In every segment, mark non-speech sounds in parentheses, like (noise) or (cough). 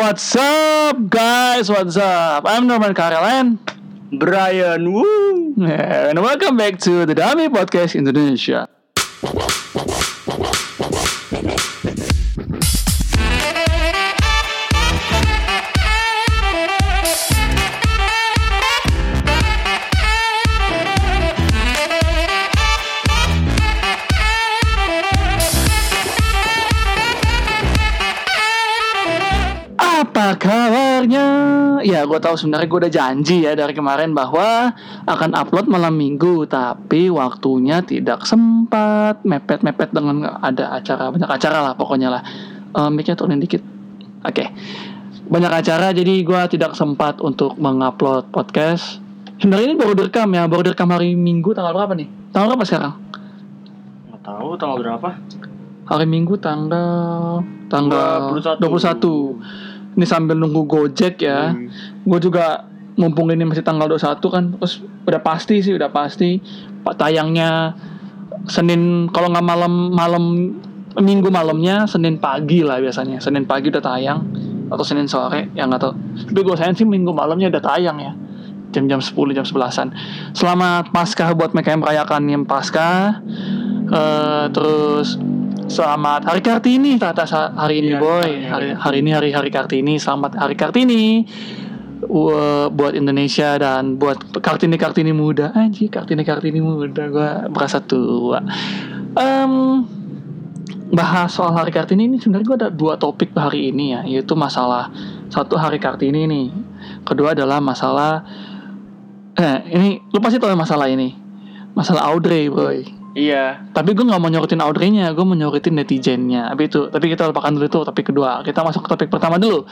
what's up guys? What's up? I'm Norman Karelen Brian Woo. and welcome back to the Dummy Podcast Indonesia. Ya, gue tahu sebenarnya gue udah janji ya dari kemarin bahwa akan upload malam minggu, tapi waktunya tidak sempat, mepet-mepet dengan ada acara banyak acara lah pokoknya lah. Um, mic-nya turunin dikit. Oke, banyak acara jadi gue tidak sempat untuk mengupload podcast. Sebenarnya ini baru direkam ya, baru direkam hari Minggu tanggal berapa nih? Tanggal berapa sekarang? Nggak tahu tanggal berapa? Hari Minggu tanggal tanggal 21. 21. Ini sambil nunggu Gojek ya. Hmm. Gue juga mumpung ini masih tanggal 21 kan terus udah pasti sih udah pasti. Pak tayangnya Senin kalau nggak malam malam Minggu malamnya Senin pagi lah biasanya. Senin pagi udah tayang atau Senin sore ya nggak tahu. Tapi gue sayang sih Minggu malamnya udah tayang ya. Jam-jam 10 jam 11an selamat Paskah buat mereka yang merayakan yang Paskah. Eh, terus selamat Hari Kartini tata hari ini Iya, boy. hari- hari ini hari hari Kartini. Selamat Hari Kartini Wa- buat Indonesia dan buat Kartini Kartini muda. Aja Kartini Kartini muda gue berasa tua. Em, bahas soal Hari Kartini ini sebenarnya gue ada dua topik hari ini ya yaitu masalah satu Hari Kartini nih kedua adalah masalah eh ini lu pasti tahu masalah ini. Masalah Audrey boy Iya. tapi gue nggak mau nyorotin Audrey-nya, gue mau nyorotin netizennya. Tapi itu, tapi kita lupakan dulu itu topik kedua. Kita masuk ke topik pertama dulu.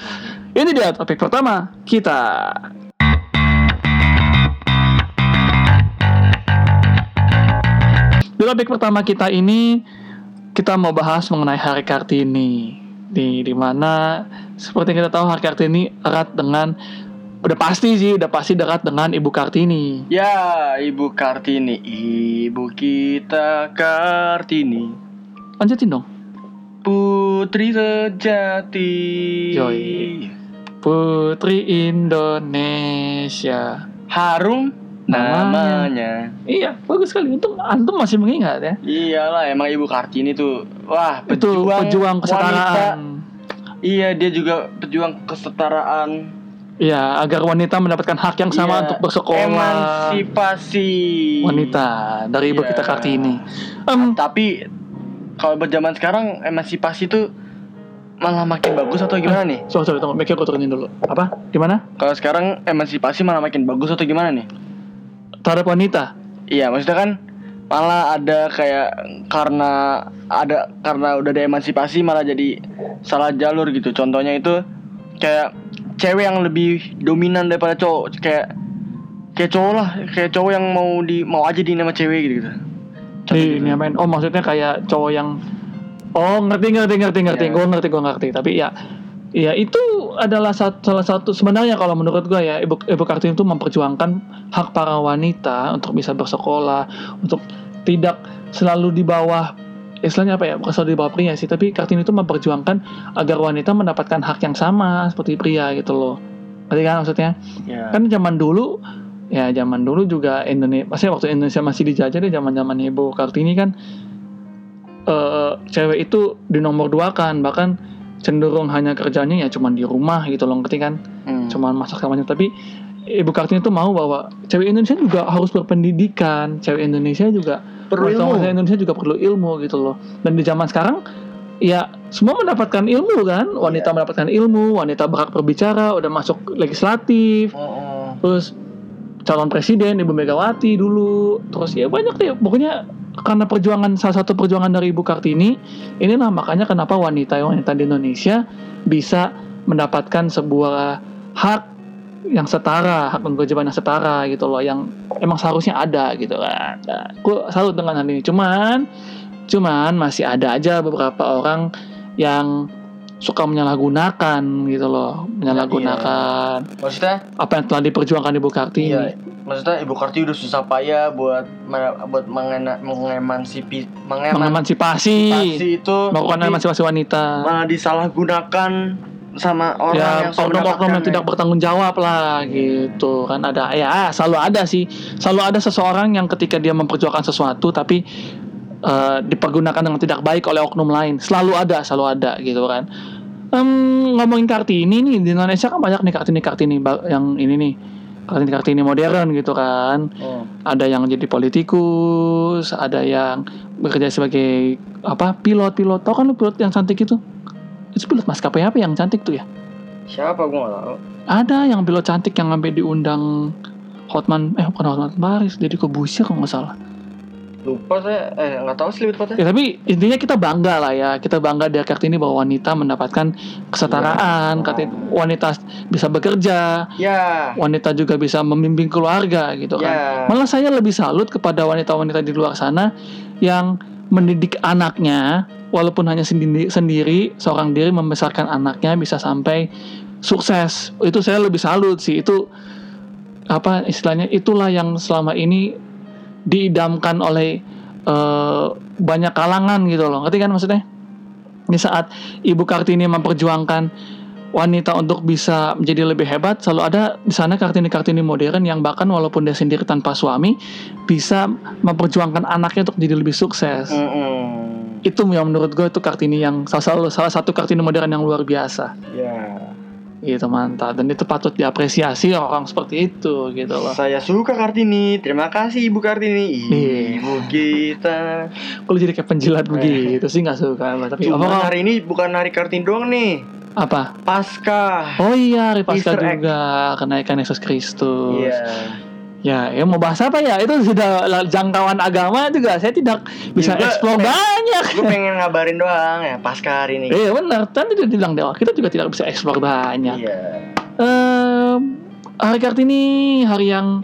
Ini dia topik pertama kita. Di topik pertama kita ini kita mau bahas mengenai Hari Kartini. Di di mana seperti yang kita tahu Hari Kartini erat dengan udah pasti sih, udah pasti dekat dengan Ibu Kartini. Ya, Ibu Kartini, Ibu kita Kartini, Lanjutin dong. putri sejati. Yoi. Putri Indonesia. Harum namanya. Iya, bagus sekali. Untung antum masih mengingat ya. Iyalah, emang Ibu Kartini tuh, wah, Itu pejuang wanita. kesetaraan. Iya, dia juga pejuang kesetaraan. Iya, agar wanita mendapatkan hak yang sama Iya, untuk bersekolah. Emansipasi Wanita dari Ibu Iya. kita Kartini. Em, Tapi kalau buat zaman sekarang emansipasi tuh malah makin bagus atau gimana nih? sorry, sorry, tunggu. Mikir gue turunin dulu. Apa? Gimana? Kalau sekarang emansipasi malah makin bagus atau gimana nih? Terhadap wanita. Iya, maksudnya kan malah ada kayak karena ada karena udah ada emansipasi malah jadi salah jalur gitu. Contohnya itu kayak cewek yang lebih dominan daripada cowok kayak kayak cowok lah, kayak cowok yang mau di mau aja di nama cewek gitu gitu. Contoh Nih, gitu. main. Oh, maksudnya kayak cowok yang Oh, ngerti ngerti ngerti ngerti. Iya. Gue ngerti gue ngerti. Tapi ya Ya itu adalah sat- salah satu sebenarnya kalau menurut gue ya ibu ibu kartini itu memperjuangkan hak para wanita untuk bisa bersekolah untuk tidak selalu di bawah istilahnya apa ya bukan selalu di bawah pria sih tapi kartini itu memperjuangkan agar wanita mendapatkan hak yang sama seperti pria gitu loh. Ngerti kan maksudnya? Ya. kan zaman dulu ya zaman dulu juga Indonesia maksudnya waktu Indonesia masih dijajah deh zaman zaman ibu kartini kan eh cewek itu di nomor dua kan bahkan cenderung hanya kerjanya ya cuman di rumah gitu loh ngerti kan? Hmm. cuman masak kamarnya tapi ibu kartini itu mau bahwa cewek Indonesia juga harus berpendidikan cewek Indonesia juga Perlu ilmu. Indonesia juga perlu ilmu gitu loh dan di zaman sekarang ya semua mendapatkan ilmu kan wanita Iya. mendapatkan ilmu wanita berhak berbicara udah masuk legislatif Oh, oh. terus calon presiden ibu Megawati dulu terus ya banyak deh pokoknya karena perjuangan salah satu perjuangan dari ibu kartini inilah makanya kenapa wanita wanita di Indonesia bisa mendapatkan sebuah hak yang setara hak dan kewajiban yang setara gitu loh yang emang seharusnya ada gitu kan. Nah, gue salut dengan hal ini. Cuman cuman masih ada aja beberapa orang yang suka menyalahgunakan gitu loh menyalahgunakan Maksudnya? apa yang telah diperjuangkan ibu kartini. Iya, maksudnya Ibu Kartini udah susah payah buat buat mengena, mengemansipi mengeman- mengemansipasi emansipasi itu. Melakukan emansipasi wanita. malah disalahgunakan sama orang ya yang sudah oknum-oknum yang tidak bertanggung jawab lah gitu kan. Ada ya selalu ada sih. Selalu ada seseorang yang ketika dia memperjuangkan sesuatu tapi eh, dipergunakan dengan tidak baik oleh oknum lain. Selalu ada selalu ada gitu kan. Em, ngomongin kartini nih di Indonesia kan banyak nih kartini kartini yang ini nih. Kartini kartini modern gitu kan. Oh. ada yang jadi politikus ada yang bekerja sebagai apa pilot pilot tau kan lu pilot yang cantik itu itu pilot maskapai apa yang cantik tuh ya Siapa gua nggak tahu. ada yang pilot cantik yang sampai diundang Hotman eh bukan Hotman Paris jadi ke Busir kalau nggak salah Lupa saya eh nggak tahu sih lebih tepatnya. ya tapi intinya kita bangga lah ya kita bangga di Kartini bahwa wanita mendapatkan kesetaraan Iya. Kartini- wanita bisa bekerja Ya. wanita juga bisa membimbing keluarga gitu kan Ya. malah saya lebih salut kepada wanita-wanita di luar sana yang mendidik anaknya walaupun hanya sendiri, sendiri seorang diri membesarkan anaknya bisa sampai sukses. Itu saya lebih salut sih. Itu apa istilahnya itulah yang selama ini diidamkan oleh eh, banyak kalangan gitu loh. Ngerti kan maksudnya? Di saat Ibu Kartini memperjuangkan wanita untuk bisa menjadi lebih hebat selalu ada di sana kartini-kartini modern yang bahkan walaupun dia sendiri tanpa suami bisa memperjuangkan anaknya untuk jadi lebih sukses Mm-mm. itu yang menurut gue itu kartini yang salah, salah satu kartini modern yang luar biasa Ya. gitu mantap dan itu patut diapresiasi orang seperti itu gitu loh Saya suka Kartini. Terima kasih Ibu Kartini. Iya. Ibu kita. kalau jadi kayak penjilat begitu sih nggak suka tapi Cuma hari ini bukan hari Kartini doang nih. Apa Pasca. oh iya hari Paskah Easter egg. juga kenaikan Yesus Kristus Iya. Ya, ya mau bahas apa ya? Itu sudah jangkauan agama juga. Saya tidak bisa Juga explore banyak. Gue pengen ngabarin doang ya Pasca hari ini. Iya benar. Tadi udah bilang dewa. Kita juga tidak bisa explore banyak. Iya. Em, hari Kartini hari yang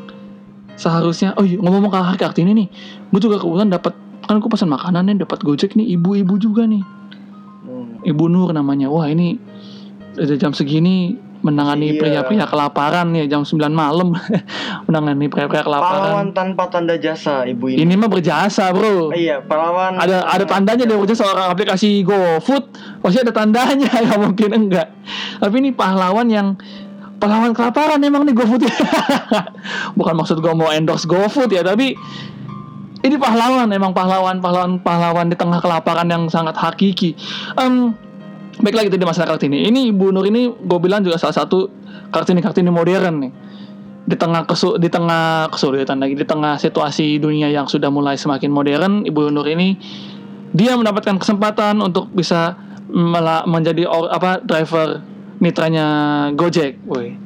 seharusnya. Oh iya, ngomong-ngomong ke hari Kartini nih, gue juga kebetulan dapat kan gue pesan makanan nih, dapat gojek nih, ibu-ibu juga nih, Hmm. ibu Nur namanya. Wah ini udah jam segini menangani Iya. pria-pria kelaparan nih jam 9 malam (laughs) menangani pria-pria kelaparan. Pahlawan tanpa tanda jasa ibu ini. Ini mah berjasa bro. Iya, pahlawan. Ada ada tandanya dia berjasa seorang aplikasi GoFood. Pasti ada tandanya (laughs) ya mungkin enggak. Tapi ini pahlawan yang pahlawan kelaparan emang nih GoFood. (laughs) Bukan maksud gua mau endorse GoFood ya, tapi ini pahlawan emang pahlawan pahlawan pahlawan di tengah kelaparan yang sangat hakiki. Em, baik lagi di masyarakat ini. Ini Ibu Nur ini gue bilang juga salah satu kartini kartini modern nih di tengah kesu di tengah kesulitan lagi di tengah situasi dunia yang sudah mulai semakin modern Ibu Nur ini dia mendapatkan kesempatan untuk bisa mela- menjadi or- apa driver mitranya Gojek, woi.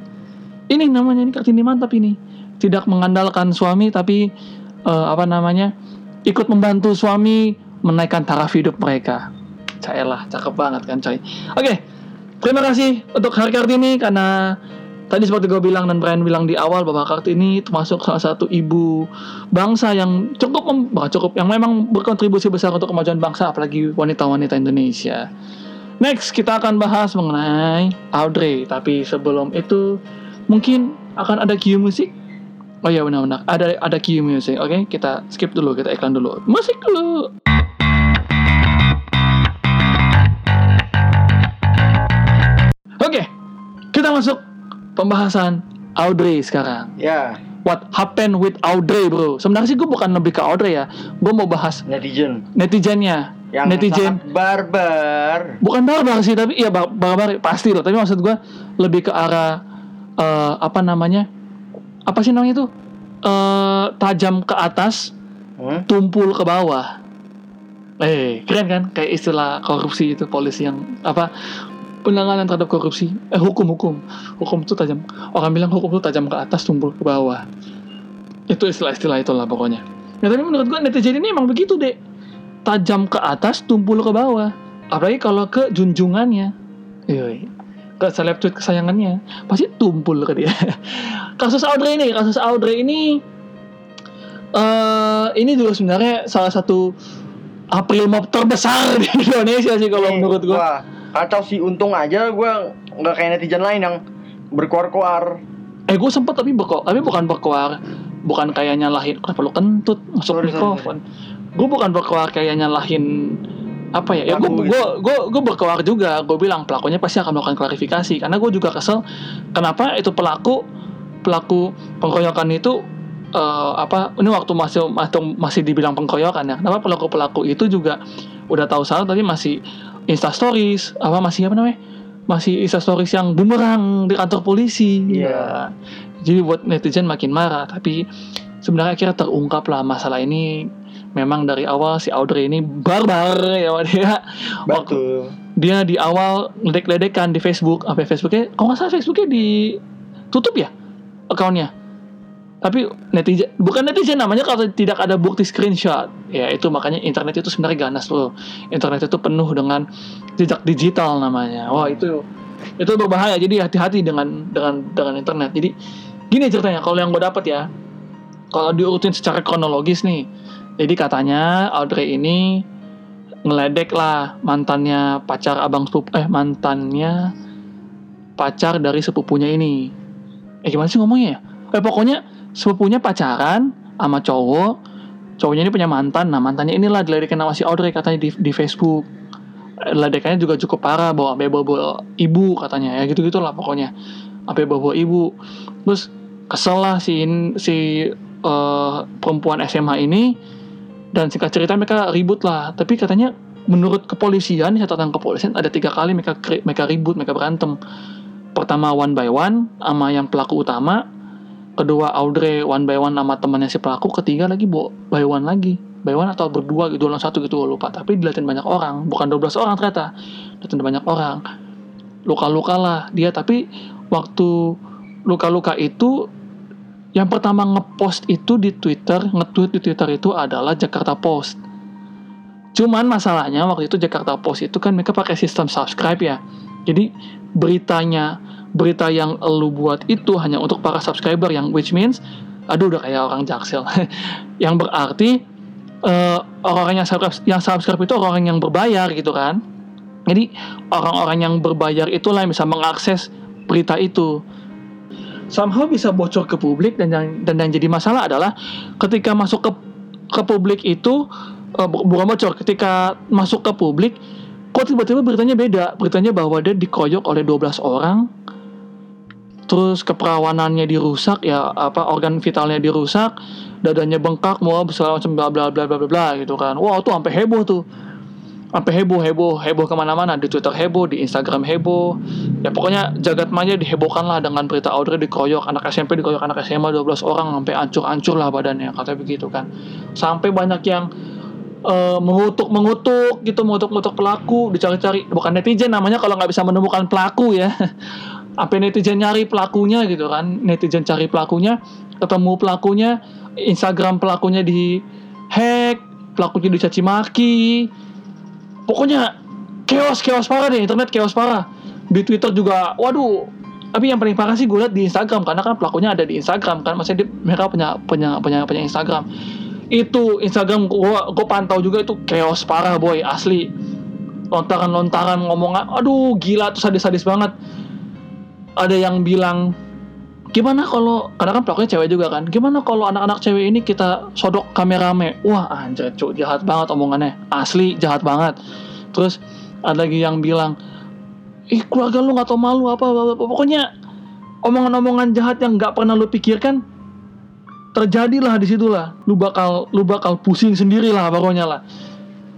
Ini namanya ini kartini mantap ini. Tidak mengandalkan suami tapi eh, apa namanya? ikut membantu suami menaikkan taraf hidup mereka. Caelah, cakep banget kan coy. Oke, terima kasih untuk hari Kartini karena tadi seperti gue bilang dan Brian bilang di awal bahwa Kartini termasuk salah satu ibu bangsa yang cukup mem- cukup yang memang berkontribusi besar untuk kemajuan bangsa apalagi wanita-wanita Indonesia. Next kita akan bahas mengenai Audrey tapi sebelum itu mungkin akan ada cue musik. Oh iya benar-benar ada ada cue musik. Oke, kita skip dulu, kita iklan dulu. Musik dulu. Oke, kita masuk pembahasan Audrey sekarang. Ya, What happened with Audrey, bro? Sebenarnya sih gue bukan lebih ke Audrey ya. Gue mau bahas netizen netizennya. yang Netizen. sangat barbar. Bukan barbar sih, tapi iya bar- barbar pasti loh. Tapi maksud gue lebih ke arah eh, apa namanya? Apa sih namanya itu? Eh, tajam ke atas, Hmm? tumpul ke bawah. Eh, keren kan? Kayak istilah korupsi itu polisi yang apa? Penanganan terhadap korupsi. Eh, hukum-hukum. Hukum itu tajam. Orang bilang hukum itu tajam ke atas, tumpul ke bawah. Itu istilah-istilah itulah pokoknya. Ya, tapi menurut gua netizen ini emang begitu, Dek. Tajam ke atas, tumpul ke bawah. Apalagi kalau ke junjungannya. Yoi. Ke seleb tweet kesayangannya. Pasti tumpul ke dia. (laughs) kasus Audrey ini, kasus Audrey ini eh ini juga sebenarnya salah satu April Mop terbesar di (laughs) Indonesia sih kalau Nih, menurut gua. Wah, kacau sih untung aja gua nggak kayak netizen lain yang berkoar-koar. Eh gue sempet tapi berko, tapi bukan berkoar, bukan kayak nyalahin kenapa lu kentut masuk Sorry, mikrofon. Gue bukan berkoar kayak nyalahin apa ya? Ya gue gue gue gue berkewar juga. Gue bilang pelakunya pasti akan melakukan klarifikasi karena gue juga kesel kenapa itu pelaku pelaku pengkoyokan itu eh, apa ini waktu masih masih masih dibilang pengkoyokan ya. Kenapa pelaku pelaku itu juga udah tahu salah tapi masih insta stories apa masih apa namanya? Masih insta stories yang bumerang di kantor polisi. Iya. Ya. Jadi buat netizen makin marah tapi sebenarnya akhirnya terungkap lah masalah ini memang dari awal si Audrey ini barbar ya dia waktu dia di awal ledek-ledekan di Facebook apa Facebooknya kalau nggak salah Facebooknya ditutup ya akunnya tapi netizen bukan netizen namanya kalau tidak ada bukti screenshot. Ya itu makanya internet itu sebenarnya ganas loh. Internet itu penuh dengan jejak digital namanya. Wah itu itu berbahaya. Jadi hati-hati dengan dengan dengan internet. Jadi gini ceritanya kalau yang gue dapat ya kalau diurutin secara kronologis nih jadi katanya Audrey ini ngeledek lah mantannya pacar abang sepupu eh mantannya pacar dari sepupunya ini. Eh gimana sih ngomongnya ya? Eh pokoknya sepupunya pacaran sama cowok. Cowoknya ini punya mantan. Nah mantannya inilah diledekin sama si Audrey katanya di, di Facebook. Ledekannya juga cukup parah bawa sampai bawa ibu katanya. Ya gitu gitulah pokoknya. Sampai bawa ibu. Terus kesel lah si si eh, perempuan SMA ini. Dan singkat cerita mereka ribut lah. Tapi katanya menurut kepolisian catatan kepolisian ada tiga kali mereka mereka ribut mereka berantem. Pertama one by one sama yang pelaku utama kedua Audrey one by one sama temannya si pelaku ketiga lagi bo- by one lagi by one atau berdua gitu lawan satu gitu lupa tapi dilihatin banyak orang bukan 12 orang ternyata dilihatin banyak orang luka-luka lah dia tapi waktu luka-luka itu yang pertama ngepost itu di Twitter, nge-tweet di Twitter itu adalah Jakarta Post. Cuman masalahnya waktu itu Jakarta Post itu kan mereka pakai sistem subscribe ya. Jadi beritanya, berita yang lu buat itu hanya untuk para subscriber yang which means aduh udah kayak orang jaksel. (laughs) yang berarti eh, orang-orang yang subscribe, yang subscribe itu orang yang berbayar gitu kan. Jadi orang-orang yang berbayar itulah yang bisa mengakses berita itu somehow bisa bocor ke publik dan yang dan yang jadi masalah adalah ketika masuk ke ke publik itu bu- bukan bocor ketika masuk ke publik kok tiba-tiba beritanya beda beritanya bahwa dia dikoyok oleh 12 orang terus keperawanannya dirusak ya apa organ vitalnya dirusak dadanya bengkak mau segala macam bla bla bla bla bla bla gitu kan. Wah tuh sampai heboh tuh. Sampai heboh heboh heboh ke mana-mana di Twitter heboh di Instagram heboh. Ya pokoknya jagat maya dihebohkan lah dengan berita Audrey dikeroyok anak SMP dikeroyok anak SMA 12 orang sampai ancur-ancur lah badannya katanya begitu kan. Sampai banyak yang eh, mengutuk mengutuk gitu mengutuk mengutuk pelaku dicari-cari bukan netizen namanya kalau nggak bisa menemukan pelaku ya (laughs) sampai netizen nyari pelakunya gitu kan. Netizen cari pelakunya ketemu pelakunya Instagram pelakunya di hack pelakunya dicaci maki. Pokoknya chaos chaos parah deh internet chaos parah. Di Twitter juga waduh tapi yang paling parah sih gue liat di Instagram karena kan pelakunya ada di Instagram kan maksudnya dia- mereka punya punya punya punya Instagram. Itu Instagram gue gue pantau juga itu chaos parah boy asli. Lontaran lontaran ngomong aduh gila tuh sadis sadis banget ada yang bilang gimana kalau karena kan pelakunya cewek juga kan gimana kalau anak-anak cewek ini kita sodok kamerame? Wah anjir cu jahat banget omongannya. Asli jahat banget. Terus ada lagi yang bilang ih keluarga lu nggak tau malu apa, apa, pokoknya omongan-omongan jahat yang nggak pernah lu pikirkan terjadilah di situlah lu bakal lu bakal pusing sendiri lah pokoknya lah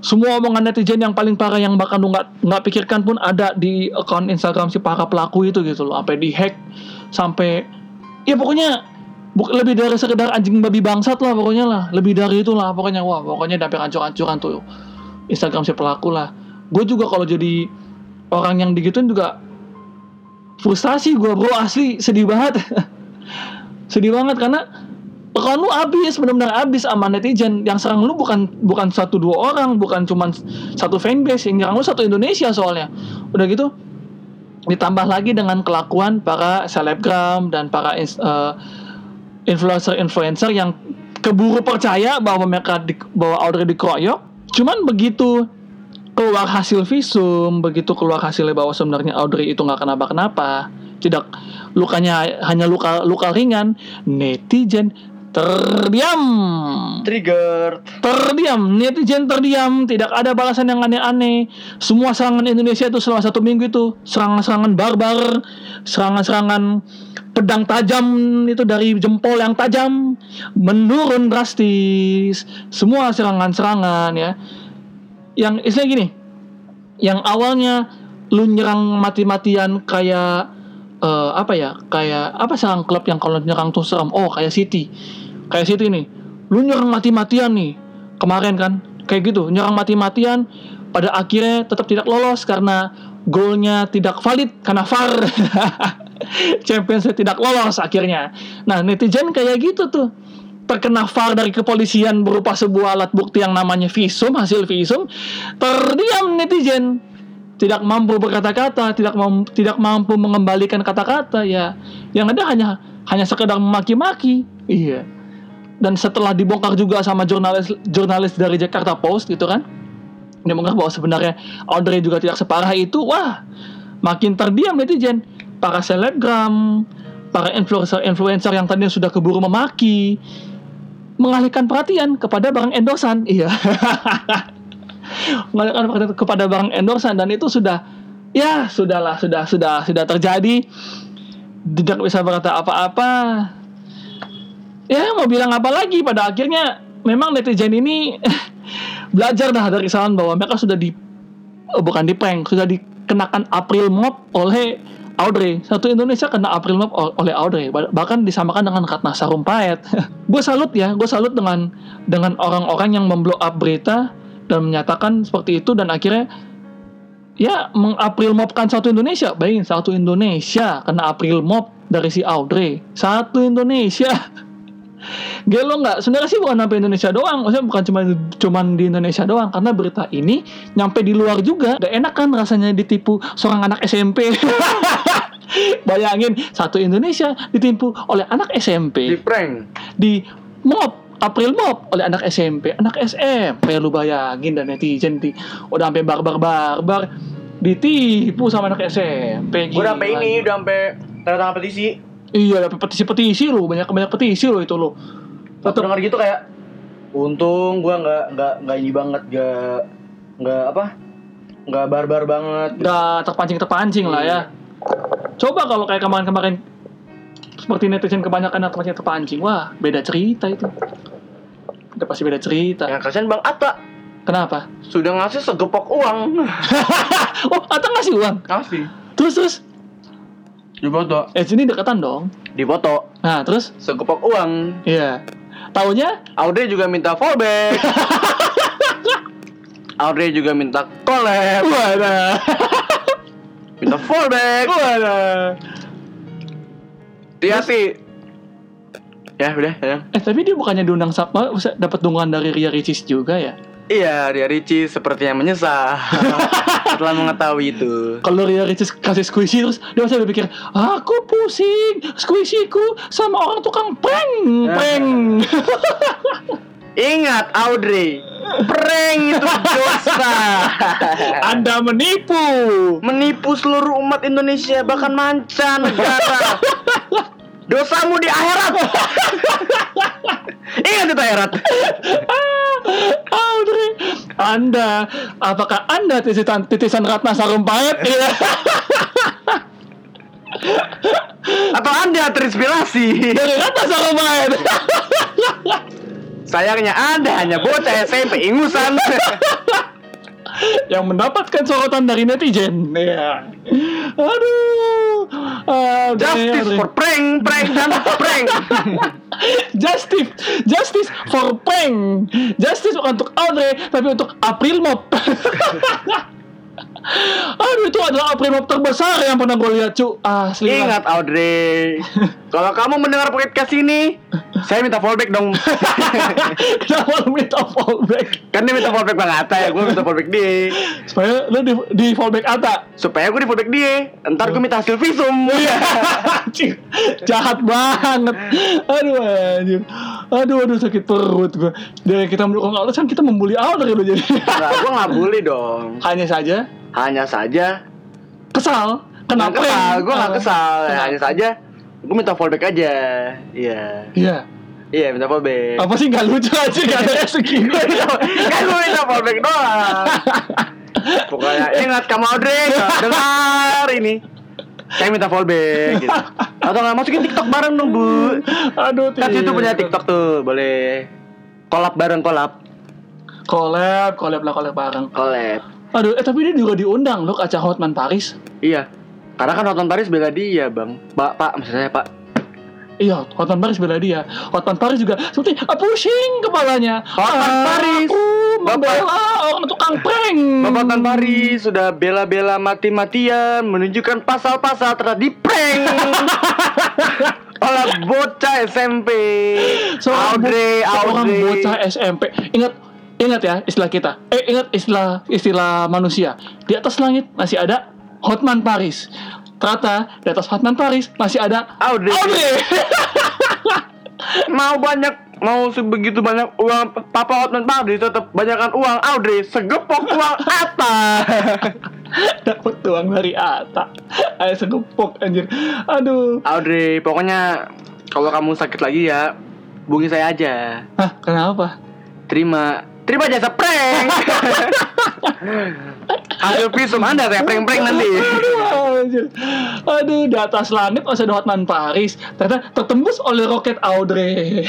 semua omongan netizen yang paling parah yang bahkan lu nggak nggak pikirkan pun ada di akun Instagram si para pelaku itu gitu loh. Sampai di hack sampai ya pokoknya bu- lebih dari sekedar anjing babi bangsat lah pokoknya lah. Lebih dari itu lah pokoknya. Wah pokoknya sampai hancur-hancuran tuh Instagram si pelaku lah. Gue juga kalau jadi orang yang digituin juga frustasi gue bro. Asli sedih banget. (laughs) Sedih banget karena kalau lu abis benar-benar abis sama netizen. Yang serang lu bukan bukan satu dua orang bukan cuman satu fanbase. Yang nyerang lu satu Indonesia soalnya. Udah gitu ditambah lagi dengan kelakuan para selebgram dan para eh, influencer-influencer yang keburu percaya bahwa mereka di, bahwa Audrey dikeroyok cuman begitu keluar hasil visum begitu keluar hasilnya bahwa sebenarnya Audrey itu nggak kenapa-kenapa tidak lukanya hanya luka luka ringan netizen terdiam. Trigger. Terdiam, netizen terdiam, tidak ada balasan yang aneh-aneh. Semua serangan Indonesia itu selama satu minggu itu serangan-serangan barbar, serangan-serangan pedang tajam itu dari jempol yang tajam menurun drastis. Semua serangan-serangan ya. Yang istilah gini, yang awalnya lu nyerang mati-matian kayak eh, apa ya? Kayak apa serang klub yang kalau nyerang tuh serem oh kayak City. Kayak City nih. Lu nyerang mati-matian nih. Kemarin kan kayak gitu. Nyerang mati-matian pada akhirnya tetap tidak lolos karena golnya tidak valid karena VAR. (laughs) Champions tidak lolos akhirnya. Nah netizen kayak gitu tuh. Terkena VAR dari kepolisian berupa sebuah alat bukti yang namanya visum hasil visum terdiam netizen tidak mampu berkata-kata, tidak mam- tidak mampu mengembalikan kata-kata ya. Yang ada hanya hanya sekedar memaki-maki. Iya. Dan setelah dibongkar juga sama jurnalis jurnalis dari Jakarta Post gitu kan. Dibongkar bahwa sebenarnya Audrey juga tidak separah itu. Wah, makin terdiam netizen. Para selebgram, para influencer-influencer yang tadinya sudah keburu memaki mengalihkan perhatian kepada barang endorsan. Iya. (laughs) perhatian kepada barang endorsan dan itu sudah ya sudahlah sudah sudah sudah terjadi. Tidak bisa berkata apa-apa. Ya mau bilang apa lagi? Pada akhirnya memang netizen ini (laughs) belajar dah dari kesalahan bahwa mereka sudah di oh, bukan di prank sudah dikenakan April Mop oleh Audrey. Satu Indonesia kena April Mop ol- oleh Audrey. Bah- bahkan disamakan dengan Ratna Sarumpait (laughs) gue salut ya gue salut dengan dengan orang-orang yang memblow up berita dan menyatakan seperti itu dan akhirnya ya mengapril mobkan satu Indonesia bayangin satu Indonesia kena April Mop dari si Audrey satu Indonesia (laughs) Gelo nggak? Sebenarnya sih bukan sampai Indonesia doang, maksudnya bukan cuma cuman di Indonesia doang, karena berita ini nyampe di luar juga. Gak enak kan rasanya ditipu seorang anak SMP. (laughs) Bayangin satu Indonesia ditipu oleh anak Di SMP prank. di mob April Mob oleh anak SMP, anak SMP lu bayangin dan netizen di udah sampai barbar-barbar ditipu sama anak SMP. Udah sampai ini, udah sampai tanda tangan petisi. Iya, dapet petisi-petisi lu, banyak banyak petisi lu itu lu. Tetep denger gitu kayak untung gua nggak nggak nggak ini banget nggak nggak apa nggak barbar banget udah terpancing-terpancing lah ya. Coba kalau kayak kemarin-kemarin seperti netizen kebanyakan yang terpancing terpancing, wah beda cerita itu. Udah pasti beda cerita. yang kasihan bang Atta Kenapa? sudah ngasih segepok uang (laughs) oh, Ata ngasih uang. ngasih Terus terus, di foto eh sini deketan dong. di foto Nah terus, segepok uang iya. Taunya Audrey juga minta fallback (laughs) Audrey juga minta collab Wadah. minta fallback Wadah. Dia sih ya udah ya Eh tapi dia bukannya diundang sama dapat dukungan dari Ria Ricis juga ya? iya dia Ricci sepertinya menyesal (laughs) setelah mengetahui itu Kalau Ria Ricis kasih squishy terus dia masih berpikir aku pusing squishyku sama orang tukang prank prank. (laughs) Ingat Audrey, prank itu dosa. Anda menipu. Menipu seluruh umat Indonesia bahkan mancanegara. (laughs) Dosamu di akhirat. (laughs) Ingat itu akhirat. Audrey, Anda, apakah Anda titisan titisan Ratna Sarumpait? (laughs) Iya. Atau Anda terinspirasi? Dari Ratna Sarumpait. (laughs) Sayangnya Anda hanya bocah SMP ingusan. yang mendapatkan sorotan dari netizen. Iya. Aduh. Audrey, Justice for prank, prank dan prank. (laughs) Justice, justice for prank. Justice bukan untuk Audrey, tapi untuk April Mop. (laughs) (laughs) Aduh itu adalah April Mop terbesar yang pernah gue lihat cu. Asli. lah. Ingat Audrey, (laughs) kalau kamu mendengar podcast ini, saya minta fallback dong. (laughs) Kenapa lu minta fallback? kan dia minta fallback Bang Atta ya, gue minta fallback dia. Supaya lu di, di fallback Ata. Supaya gue di fallback dia. Ntar gue minta hasil visum. Iya. Jahat banget. Aduh anjir. Aduh aduh sakit perut gue. Dari kita mendukung Audrey kan kita membuli Audrey lo jadi. Nah, gue nggak bully dong. Hanya saja Hanya saja, kesal. Kenapa? kesal, gue nggak kesal. Kenapa? Hanya saja, gue minta fallback aja. Iya. Iya. Iya, minta fallback. Apa sih nggak lucu aja nggak ada (laughs) segini. kan gue minta fallback doang. Pokoknya ingat kamu Audrey, dengar ini. Saya minta fallback gitu. Atau nggak masukin TikTok bareng dong, Bu. Aduh, Kan tidak. punya TikTok tuh, boleh collab bareng collab. Collab, collab lah collab bareng. Collab. Aduh, eh tapi dia juga diundang loh ke acara Hotman Paris. Iya. Karena kan nonton Paris bela dia, Bang. Pak, Pak, maksud saya, Pak. Iya, Hotman Paris bela dia. Hotman Paris juga seperti ah, pusing kepalanya. Hotman Ah, Paris. Aku membela orang tukang prank. Bapak Tan Paris sudah bela-bela mati-matian menunjukkan pasal-pasal telah di prank (laughs) oleh bocah SMP. Seorang Audrey, bo- seorang Audrey. bocah SMP. Ingat ingat ya istilah kita. Eh ingat istilah istilah manusia. Di atas langit masih ada Hotman Paris. Ternyata di atas Hotman Paris masih ada Audrey. Audrey. (laughs) Mau banyak mau sebegitu banyak uang Papa Hotman Paris tetap banyakkan uang Audrey segepok uang apa? (laughs) Dapat uang dari Ata. Ayo segepok anjir. Aduh. Audrey, pokoknya kalau kamu sakit lagi ya, hubungi saya aja. Hah, kenapa? Terima Terima jasa prank (laughs) Hasil visum anda saya prank-prank nanti Aduh. Aduh, di atas langit masih ada Hotman Paris. Ternyata tertembus oleh roket Audrey.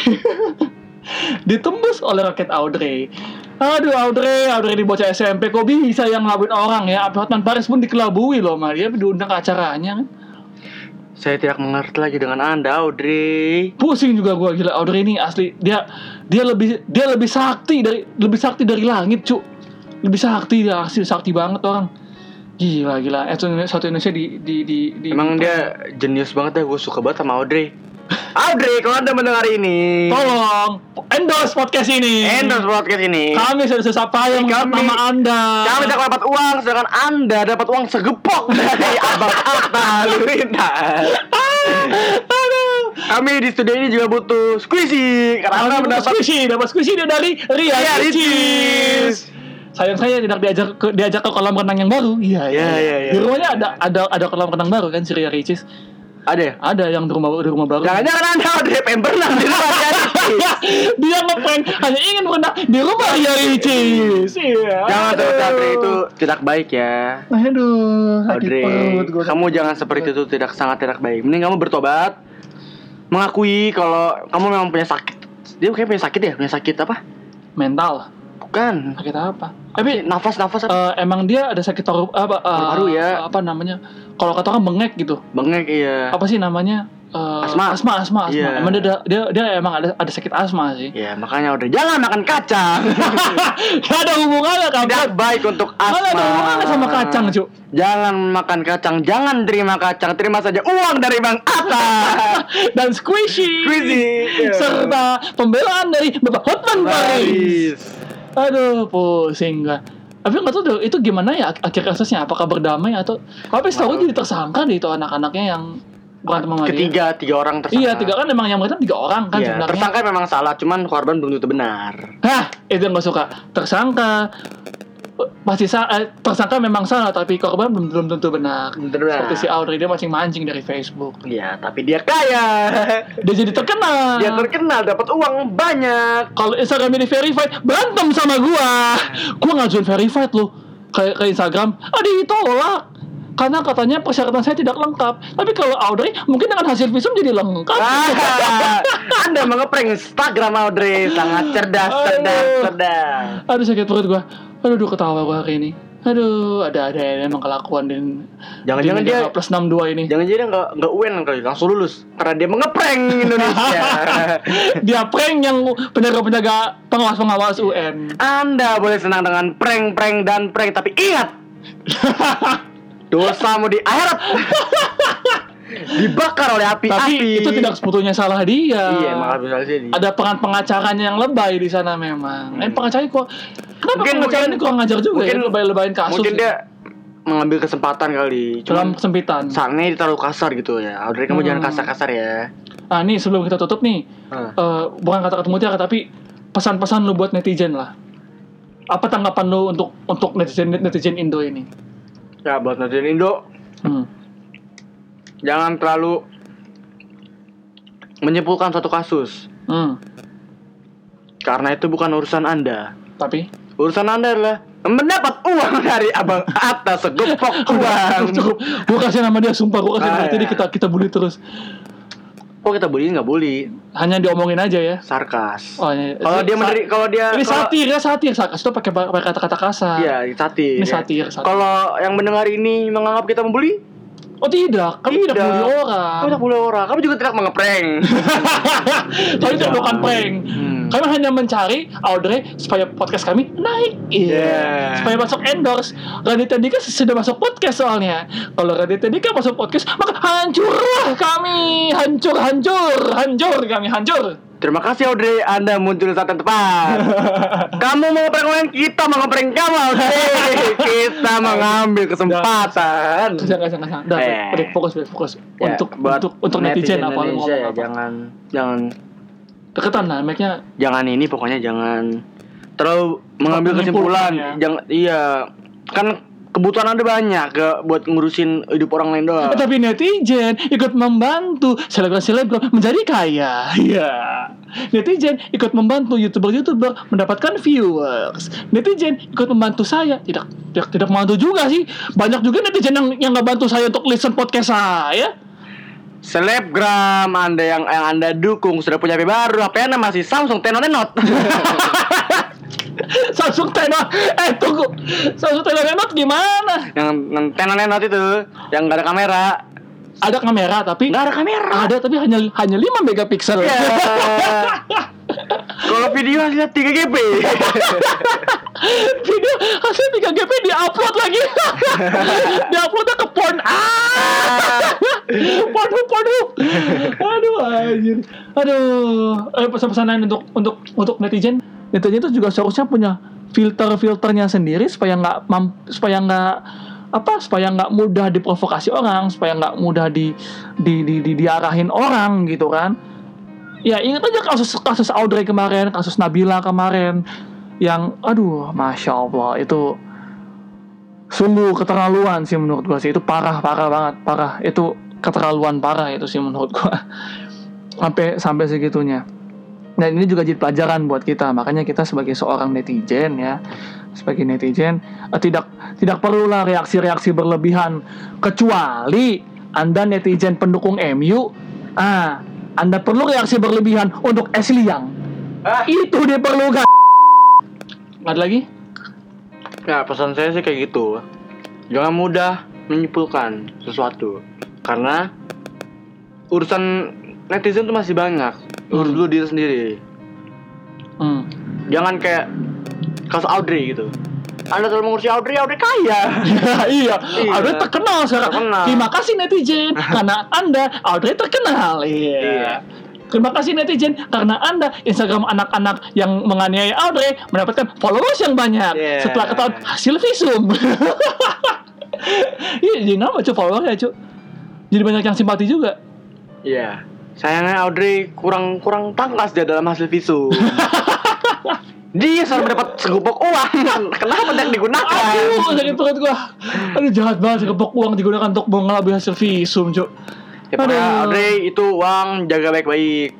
(laughs) Ditembus oleh roket Audrey. Aduh, Audrey, Audrey di bocah SMP kok bisa yang ngelabuin orang ya? Sampai Hotman Paris pun dikelabui loh, sama dia diundang ke acaranya kan. Saya tidak mengerti lagi dengan anda Audrey Pusing juga gua gila Audrey ini asli dia dia lebih dia lebih sakti dari lebih sakti dari langit, Cuk. Lebih sakti dia asli sakti banget orang. Gila gila. Eh, satu Indonesia di di di, di Emang dia jenius banget ya Gue suka banget sama Audrey Audrey kalau anda mendengar ini Tolong endorse podcast ini. Endorse podcast ini Kami sudah susah payah Kami- nama Anda. Kami tidak dapat uang Sedangkan anda dapat uang segepok Dari (laughs) Abang Atta Lurintas (laughs) Aduh. Kami di studio ini juga butuh squishy Karena Kami dapat mendapat squishy, dapat squishy dia dari Ria Ricis. Sayang saya tidak diajak ke, diajak ke kolam renang yang baru. Iya, Iya, iya, iya. Di rumahnya ada ada ada kolam renang baru kan si Ria Ricis. Ada ya? Ada yang di rumah di rumah baru. Jangan-jangan anda Audrey pengen berenang di rumah (laughs) dia ngeprank hanya ingin berenang di rumah Ria Ricis. Iya. Jangan seperti Audrey itu tidak baik ya Aduh, sakit Audrey, perut kamu jangan seperti itu tidak sangat tidak baik. Mending kamu bertobat, mengakui kalau kamu memang punya sakit. Dia kayak punya sakit ya, punya sakit apa? mental. Bukan. Sakit apa? Tapi Nafas nafas apa? Eh, emang dia ada sakit paru apa eh, Paru-paru ya. apa namanya kalau kata orang bengek gitu Bengek iya. apa sih namanya Eh, Asma. asma asma asma Iya. emang dia, dia dia emang ada ada sakit asma sih Ya makanya udah jangan makan kacang. (laughs) gak ada hubungannya kan Tidak baik untuk asma. Malah ada hubungannya sama kacang cu Jangan makan kacang, jangan terima kacang, terima saja uang dari Bang Atta. (laughs) dan squishy Squishy, iya. serta pembelaan dari bapak Hotman Paris aduh pusing gak tapi nggak tahu deh, itu gimana ya ak- akhir kasusnya apakah berdamai atau tapi setahu jadi tersangka deh itu anak-anaknya yang berantem sama dia Ketiga, tiga orang tersangka. Iya, tiga kan memang yang berantem tiga orang kan Iya, sebenarnya. tersangka memang salah, cuman korban belum tentu benar. Hah, itu yang gue suka. Tersangka pasti sa eh, tersangka memang salah tapi korban belum belum tentu benar. Benar. Seperti si Audrey dia mancing mancing dari Facebook. Iya, tapi dia kaya. (laughs) Dia jadi terkenal. dia terkenal, dapat uang banyak. Kalau Instagram ini verified berantem sama gua. Gua ngajuin verified loh ke ke Instagram. Ah ditolak. Karena katanya persyaratan saya tidak lengkap. Tapi kalau Audrey mungkin dengan hasil visum jadi lengkap. Ah, Anda mengeprank Instagram Audrey sangat cerdas, cerdas, Aduh. cerdas. Aduh sakit perut gua. Aduh, aduh ketawa gua hari ini. Aduh, ada ada emang kelakuan dan Jangan-jangan dia plus 62 ini. jangan jadi nggak nggak UN kali langsung lulus karena dia mengeprank Indonesia. (laughs) Dia prank yang penjaga-penjaga pengawas-pengawas UN. Anda boleh senang dengan prank-prank dan prank tapi ingat (laughs) dosamu di akhirat (laughs) dibakar oleh api Tapi api. itu tidak sebetulnya salah dia. Iya, bisa jadi. Ada pengan pengacaranya yang lebay di sana memang. Eh pengacaranya kok kenapa Mungkin- pengacaranya mungkin- kurang ngajar juga mungkin- ya lebay-lebayin kasus. Mungkin dia mengambil kesempatan kali. dalam Cuman kesempitan. sarannya terlalu kasar gitu ya. Audrey kamu Hmm. jangan kasar-kasar ya. Nah, nih sebelum kita tutup nih, Ah. eh, bukan kata-kata mutiara tapi pesan-pesan lu buat netizen lah. Apa tanggapan lu untuk untuk netizen netizen Indo ini? Ya buat netizen Indo Hmm. jangan terlalu menyimpulkan suatu kasus. Hmm. Karena itu bukan urusan Anda. Tapi Urusan Anda adalah mendapat uang dari abang atas segepok (laughs) uang. cukup. Gue kasih nama dia sumpah. Gue kasih Ah, nama iya. jadi kita kita bully terus. Kok kita bully nggak bully? Hanya diomongin aja ya. Sarkas. Oh, iya. Kalau dia meneri, kalau dia Ini kalau- satir ya satir. Sarkas itu pakai pakai kata-kata kasar. Iya, satir. Ini ya. satir, satir. Kalau yang mendengar ini menganggap kita membuli, Oh tidak, kami tidak, Tidak. bully orang. kamu tidak boleh orang. Kamu juga tidak mengeprank. (laughs) kami tidak melakukan prank. Hmm. Kami hanya mencari Audrey supaya podcast kami naik. Iya. Yeah. Supaya masuk endorse. Raditya Dika sudah masuk podcast soalnya. Kalau Raditya Dika masuk podcast, maka hancurlah kami. Hancur, hancur, hancur kami, hancur. Terima kasih Audrey, Anda muncul saat yang tepat. (laughs) kamu mau orang, kita mau ngeprank kamu, Audrey. (laughs) kita mengambil kesempatan. Jangan, jangan, jangan. Udah, Eh. fokus, fokus. Ya, untuk, buat untuk, untuk netizen, apa lu Indonesia ya, ngomong apa. jangan jangan Deketan lah, mic-nya. jangan ini pokoknya jangan terlalu mengambil kesimpulan. ya. Jangan iya kan kebutuhan Anda banyak ke buat ngurusin hidup orang lain doang. Eh, tapi netizen ikut membantu selebgram-selebgram menjadi kaya. Iya. Netizen ikut membantu youtuber-youtuber mendapatkan viewers. Netizen ikut membantu saya. Tidak, tidak, tidak membantu juga sih. Banyak juga netizen yang yang nggak bantu saya untuk listen podcast saya. Selebgram Anda yang yang Anda dukung sudah punya HP baru, HP Anda masih Samsung Tenor Note. (laughs) (laughs) Samsung Tenor. Eh tunggu. Samsung Tenor Note gimana? yang Tenor Note itu yang gak ada kamera. Ada kamera tapi Nggak ada kamera. ada tapi hanya hanya 5 megapiksel. Ya. (laughs) Kalau video hasilnya 3 GP. (laughs) Video hasil 3 GP di-upload lagi. di-uploadnya ke porn. Ah. Pornhub, Pornhub. Aduh, anjir. Aduh. Eh, pesan-pesanan untuk untuk untuk netizen. Netizen itu juga seharusnya punya filter-filternya sendiri supaya nggak supaya nggak apa supaya nggak mudah diprovokasi orang supaya nggak mudah di, di, di, di diarahin orang gitu kan. Ya ingat aja kasus kasus Audrey kemarin kasus Nabila kemarin yang aduh masya Allah itu sungguh keterlaluan sih menurut gua sih. Itu parah parah banget parah. Itu keterlaluan parah itu sih menurut gua. (laughs) Sampai sampai segitunya dan ini juga jadi pelajaran buat kita makanya kita sebagai seorang netizen ya sebagai netizen eh, tidak tidak perlulah reaksi-reaksi berlebihan kecuali anda netizen pendukung MU ah anda perlu reaksi berlebihan untuk Ashley Young Ah. itu diperlukan ada lagi Ya pesan saya sih kayak gitu. Jangan mudah menyimpulkan sesuatu karena urusan netizen tuh masih banyak. Urus Hmm. dulu diri sendiri. hmm. Jangan kayak kasus Audrey gitu. Anda terlalu mengurusi Audrey, Audrey kaya. (laughs) iya, Iya. Audrey terkenal sekarang. Terkenal. Terima kasih netizen (laughs) karena Anda Audrey terkenal. Iya. Iya. Terima kasih netizen karena Anda Instagram anak-anak yang menganiaya Audrey mendapatkan followers yang banyak Iya. setelah ketahuan hasil visum. (laughs) Iya, jadi nama cuy followernya cuy. Jadi banyak yang simpati juga. Iya. Sayangnya Audrey kurang kurang tangkas dia dalam hasil visum. (laughs) dia selalu mendapat segupok uang. Kenapa tidak digunakan? Aduh, sakit perut gua. Aduh, jahat banget sekepok uang digunakan untuk mengelabui hasil visum, cuy. Ya, Aduh. Audrey itu uang jaga baik-baik.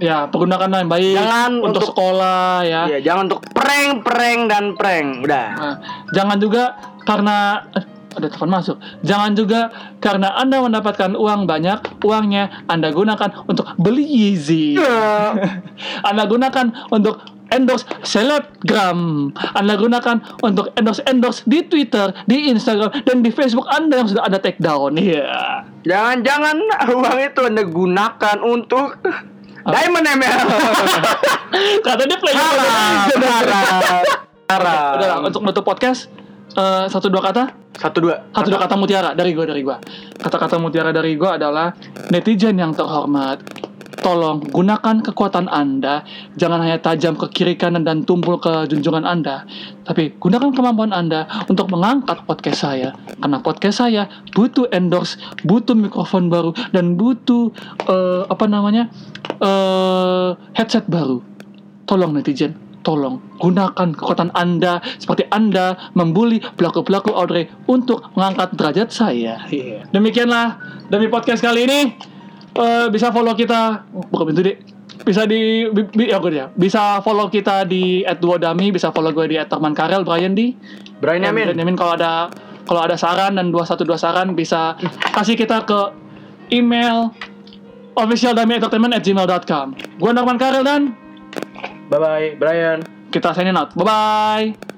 Ya, pergunakan yang baik Jangan untuk, untuk- sekolah ya. Iya, jangan untuk prank, prank dan prank. Udah. Nah, jangan juga karena eh, ada telepon masuk. Jangan juga karena Anda mendapatkan uang banyak, uangnya Anda gunakan untuk beli Yeezy. Iya. (laughs) Anda gunakan untuk endorse selebgram. Anda gunakan untuk endorse-endorse di Twitter, di Instagram, dan di Facebook Anda yang sudah ada take down. Iya. Jangan-jangan uang itu Anda gunakan untuk Diamond ML. (laughs) Kata dia player Haram, haram. Haram. Udah untuk menutup podcast eh, satu dua kata? Satu dua. satu dua kata mutiara dari gua dari gua. Kata-kata mutiara dari gua adalah netizen yang terhormat tolong gunakan kekuatan anda. Jangan hanya tajam ke kiri kanan dan tumpul ke junjungan anda tapi gunakan kemampuan anda untuk mengangkat podcast saya. Karena podcast saya butuh endorse butuh mikrofon baru dan butuh eh, apa namanya eh, headset baru. Tolong netizen tolong gunakan kekuatan Anda seperti Anda membuli pelaku-pelaku Audrey untuk mengangkat derajat saya. Demikianlah demi podcast kali ini. Eh, bisa follow kita buka pintu deh. bisa di bi, bi- ya gue ya bisa follow kita di @duodami bisa follow gue di @temankarel Brian di Brian Dan Yamin. Yamin kalau ada kalau ada saran dan 212 saran bisa kasih kita ke email officialdami@entertainment@gmail.com. Gue Norman Karel dan Bye bye, Brian. kita signing out. Bye bye.